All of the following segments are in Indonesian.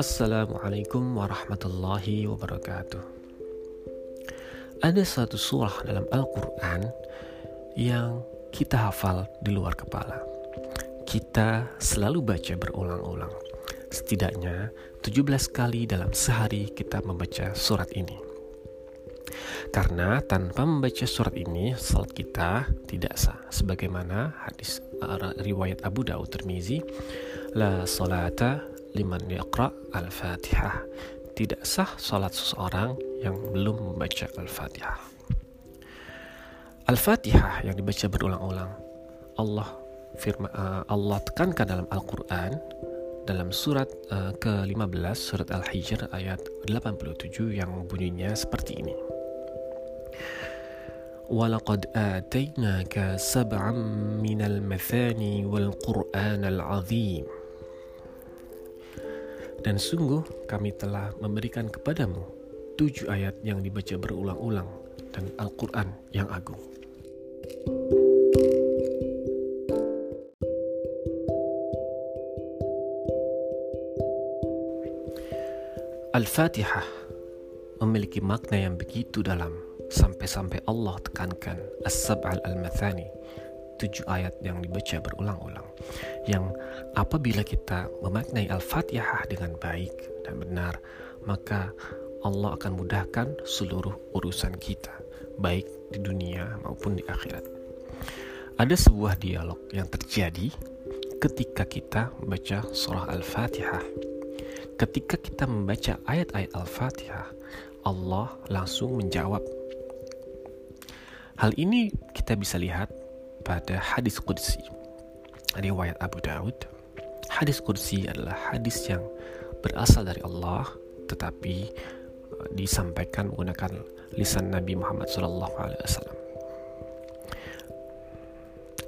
Assalamualaikum warahmatullahi wabarakatuh. Ada satu surah dalam Al-Quran yang kita hafal di luar kepala. Kita selalu baca berulang-ulang. Setidaknya 17 kali dalam sehari kita membaca surat ini. Karena tanpa membaca surat ini, salat kita tidak sah. Sebagaimana hadis uh, riwayat Abu Dawud Tirmizi, la salata liman yaqra al-fatihah. Tidak sah salat seseorang yang belum membaca al-fatihah. Al-fatihah yang dibaca berulang-ulang. Allah firman uh, Allah tekankan dalam Al-Quran dalam surat uh, ke-15 surat Al-Hijr ayat 87 yang bunyinya seperti ini. ولقد آتيناك سبعا من المثاني والقرآن العظيم dan sungguh kami telah memberikan kepadamu tujuh ayat yang dibaca berulang-ulang dan Al-Quran yang agung. Al-Fatihah memiliki makna yang begitu dalam sampai-sampai Allah tekankan as-sab'al al-mathani tujuh ayat yang dibaca berulang-ulang. Yang apabila kita memaknai al-fatihah dengan baik dan benar maka Allah akan mudahkan seluruh urusan kita baik di dunia maupun di akhirat. Ada sebuah dialog yang terjadi ketika kita membaca surah al-fatihah. Ketika kita membaca ayat-ayat al-fatihah Allah langsung menjawab. Hal ini kita bisa lihat pada hadis Qudsi. Riwayat Abu Daud. Hadis Qudsi adalah hadis yang berasal dari Allah tetapi uh, disampaikan menggunakan lisan Nabi Muhammad SAW.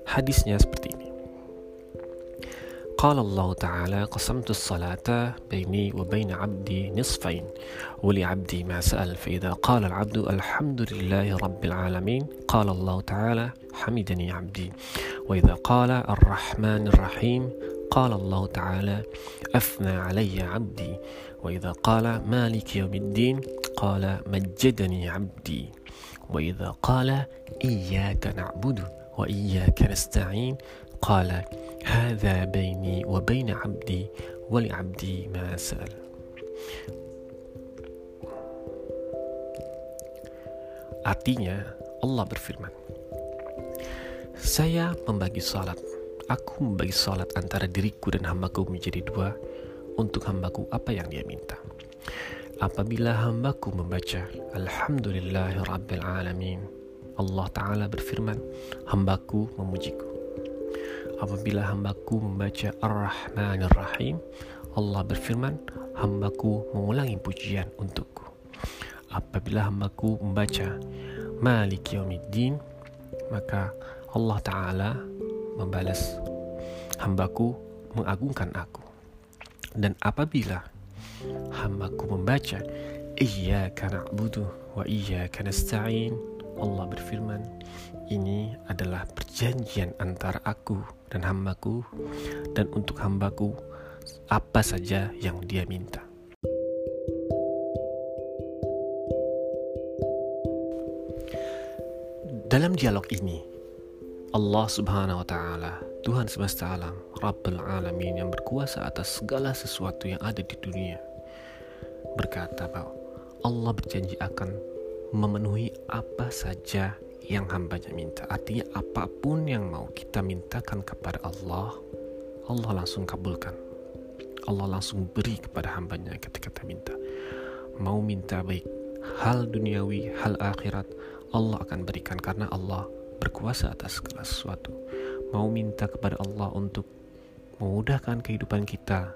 Hadisnya seperti ini. قال الله تعالى قسمت الصلاة بيني وبين عبدي نصفين ولعبدي ما سأل فإذا قال العبد الحمد لله رب العالمين قال الله تعالى حمدني عبدي وإذا قال الرحمن الرحيم قال الله تعالى أثنى علي عبدي وإذا قال مالك يوم الدين قال مجدني عبدي وإذا قال إياك نعبد وإياك نستعين قال هذا بيني وبين عبدي ولعبدي ما سأل Artinya Allah berfirman Saya membagi salat Aku membagi salat antara diriku dan hambaku menjadi dua Untuk hambaku apa yang dia minta Apabila hambaku membaca Alhamdulillahi Rabbil Alamin Allah Ta'ala berfirman Hambaku memujiku apabila hambaku membaca Ar-Rahman Ar-Rahim Allah berfirman hambaku mengulangi pujian untukku. Apabila hambaku membaca Malik Yawmiddin maka Allah Ta'ala membalas hambaku mengagungkan aku. Dan apabila hambaku membaca Iyyaka na'budu wa iyyaka nasta'in Allah berfirman ini adalah perjanjian antara aku dan hambaku dan untuk hambaku apa saja yang dia minta. Dalam dialog ini, Allah Subhanahu wa taala, Tuhan semesta alam, Rabbul alamin yang berkuasa atas segala sesuatu yang ada di dunia, berkata bahwa Allah berjanji akan memenuhi apa saja yang hambanya minta. Artinya apa pun yang mau kita mintakan kepada Allah, Allah langsung kabulkan. Allah langsung beri kepada hambanya ketika kita minta. Mau minta baik hal duniawi, hal akhirat, Allah akan berikan karena Allah berkuasa atas segala sesuatu. Mau minta kepada Allah untuk memudahkan kehidupan kita,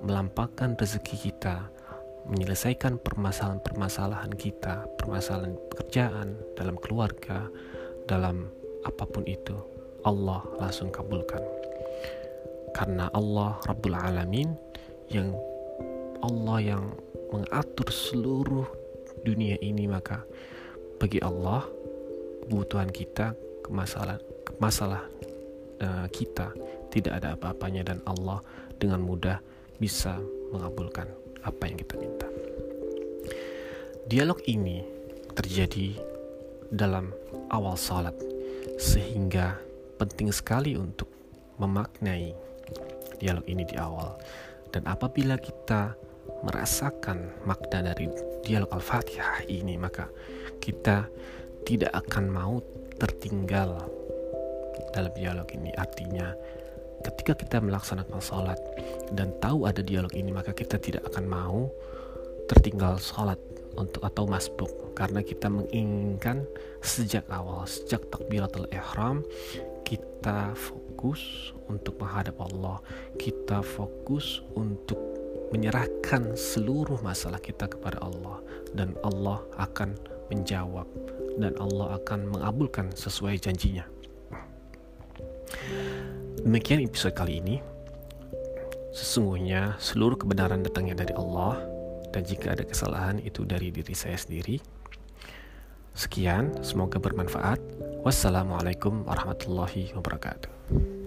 melampaukan rezeki kita, menyelesaikan permasalahan-permasalahan kita, permasalahan pekerjaan, dalam keluarga, dalam apa pun itu, Allah langsung kabulkan. Karena Allah Rabbul Alamin yang Allah yang mengatur seluruh dunia ini maka bagi Allah kebutuhan kita, kemasalah masalah uh, kita tidak ada apa-apanya dan Allah dengan mudah bisa mengabulkan. Apa yang kita minta. Dialog ini terjadi dalam awal salat sehingga penting sekali untuk memaknai dialog ini di awal. Dan apabila kita merasakan makna dari dialog Al-Fatihah ini, maka kita tidak akan mau tertinggal dalam dialog ini. Artinya, ketika kita melaksanakan sholat dan tahu ada dialog ini, maka kita tidak akan mau tertinggal sholat untuk atau masbuk. Karena kita menginginkan sejak awal sejak takbiratul ihram kita fokus untuk menghadap Allah. Kita fokus untuk menyerahkan seluruh masalah kita kepada Allah. Dan Allah akan menjawab dan Allah akan mengabulkan sesuai janjinya demikian episode kali ini sesungguhnya seluruh kebenaran datangnya dari Allah dan jika ada kesalahan itu dari diri saya sendiri. Sekian, semoga bermanfaat. Wassalamualaikum warahmatullahi wabarakatuh.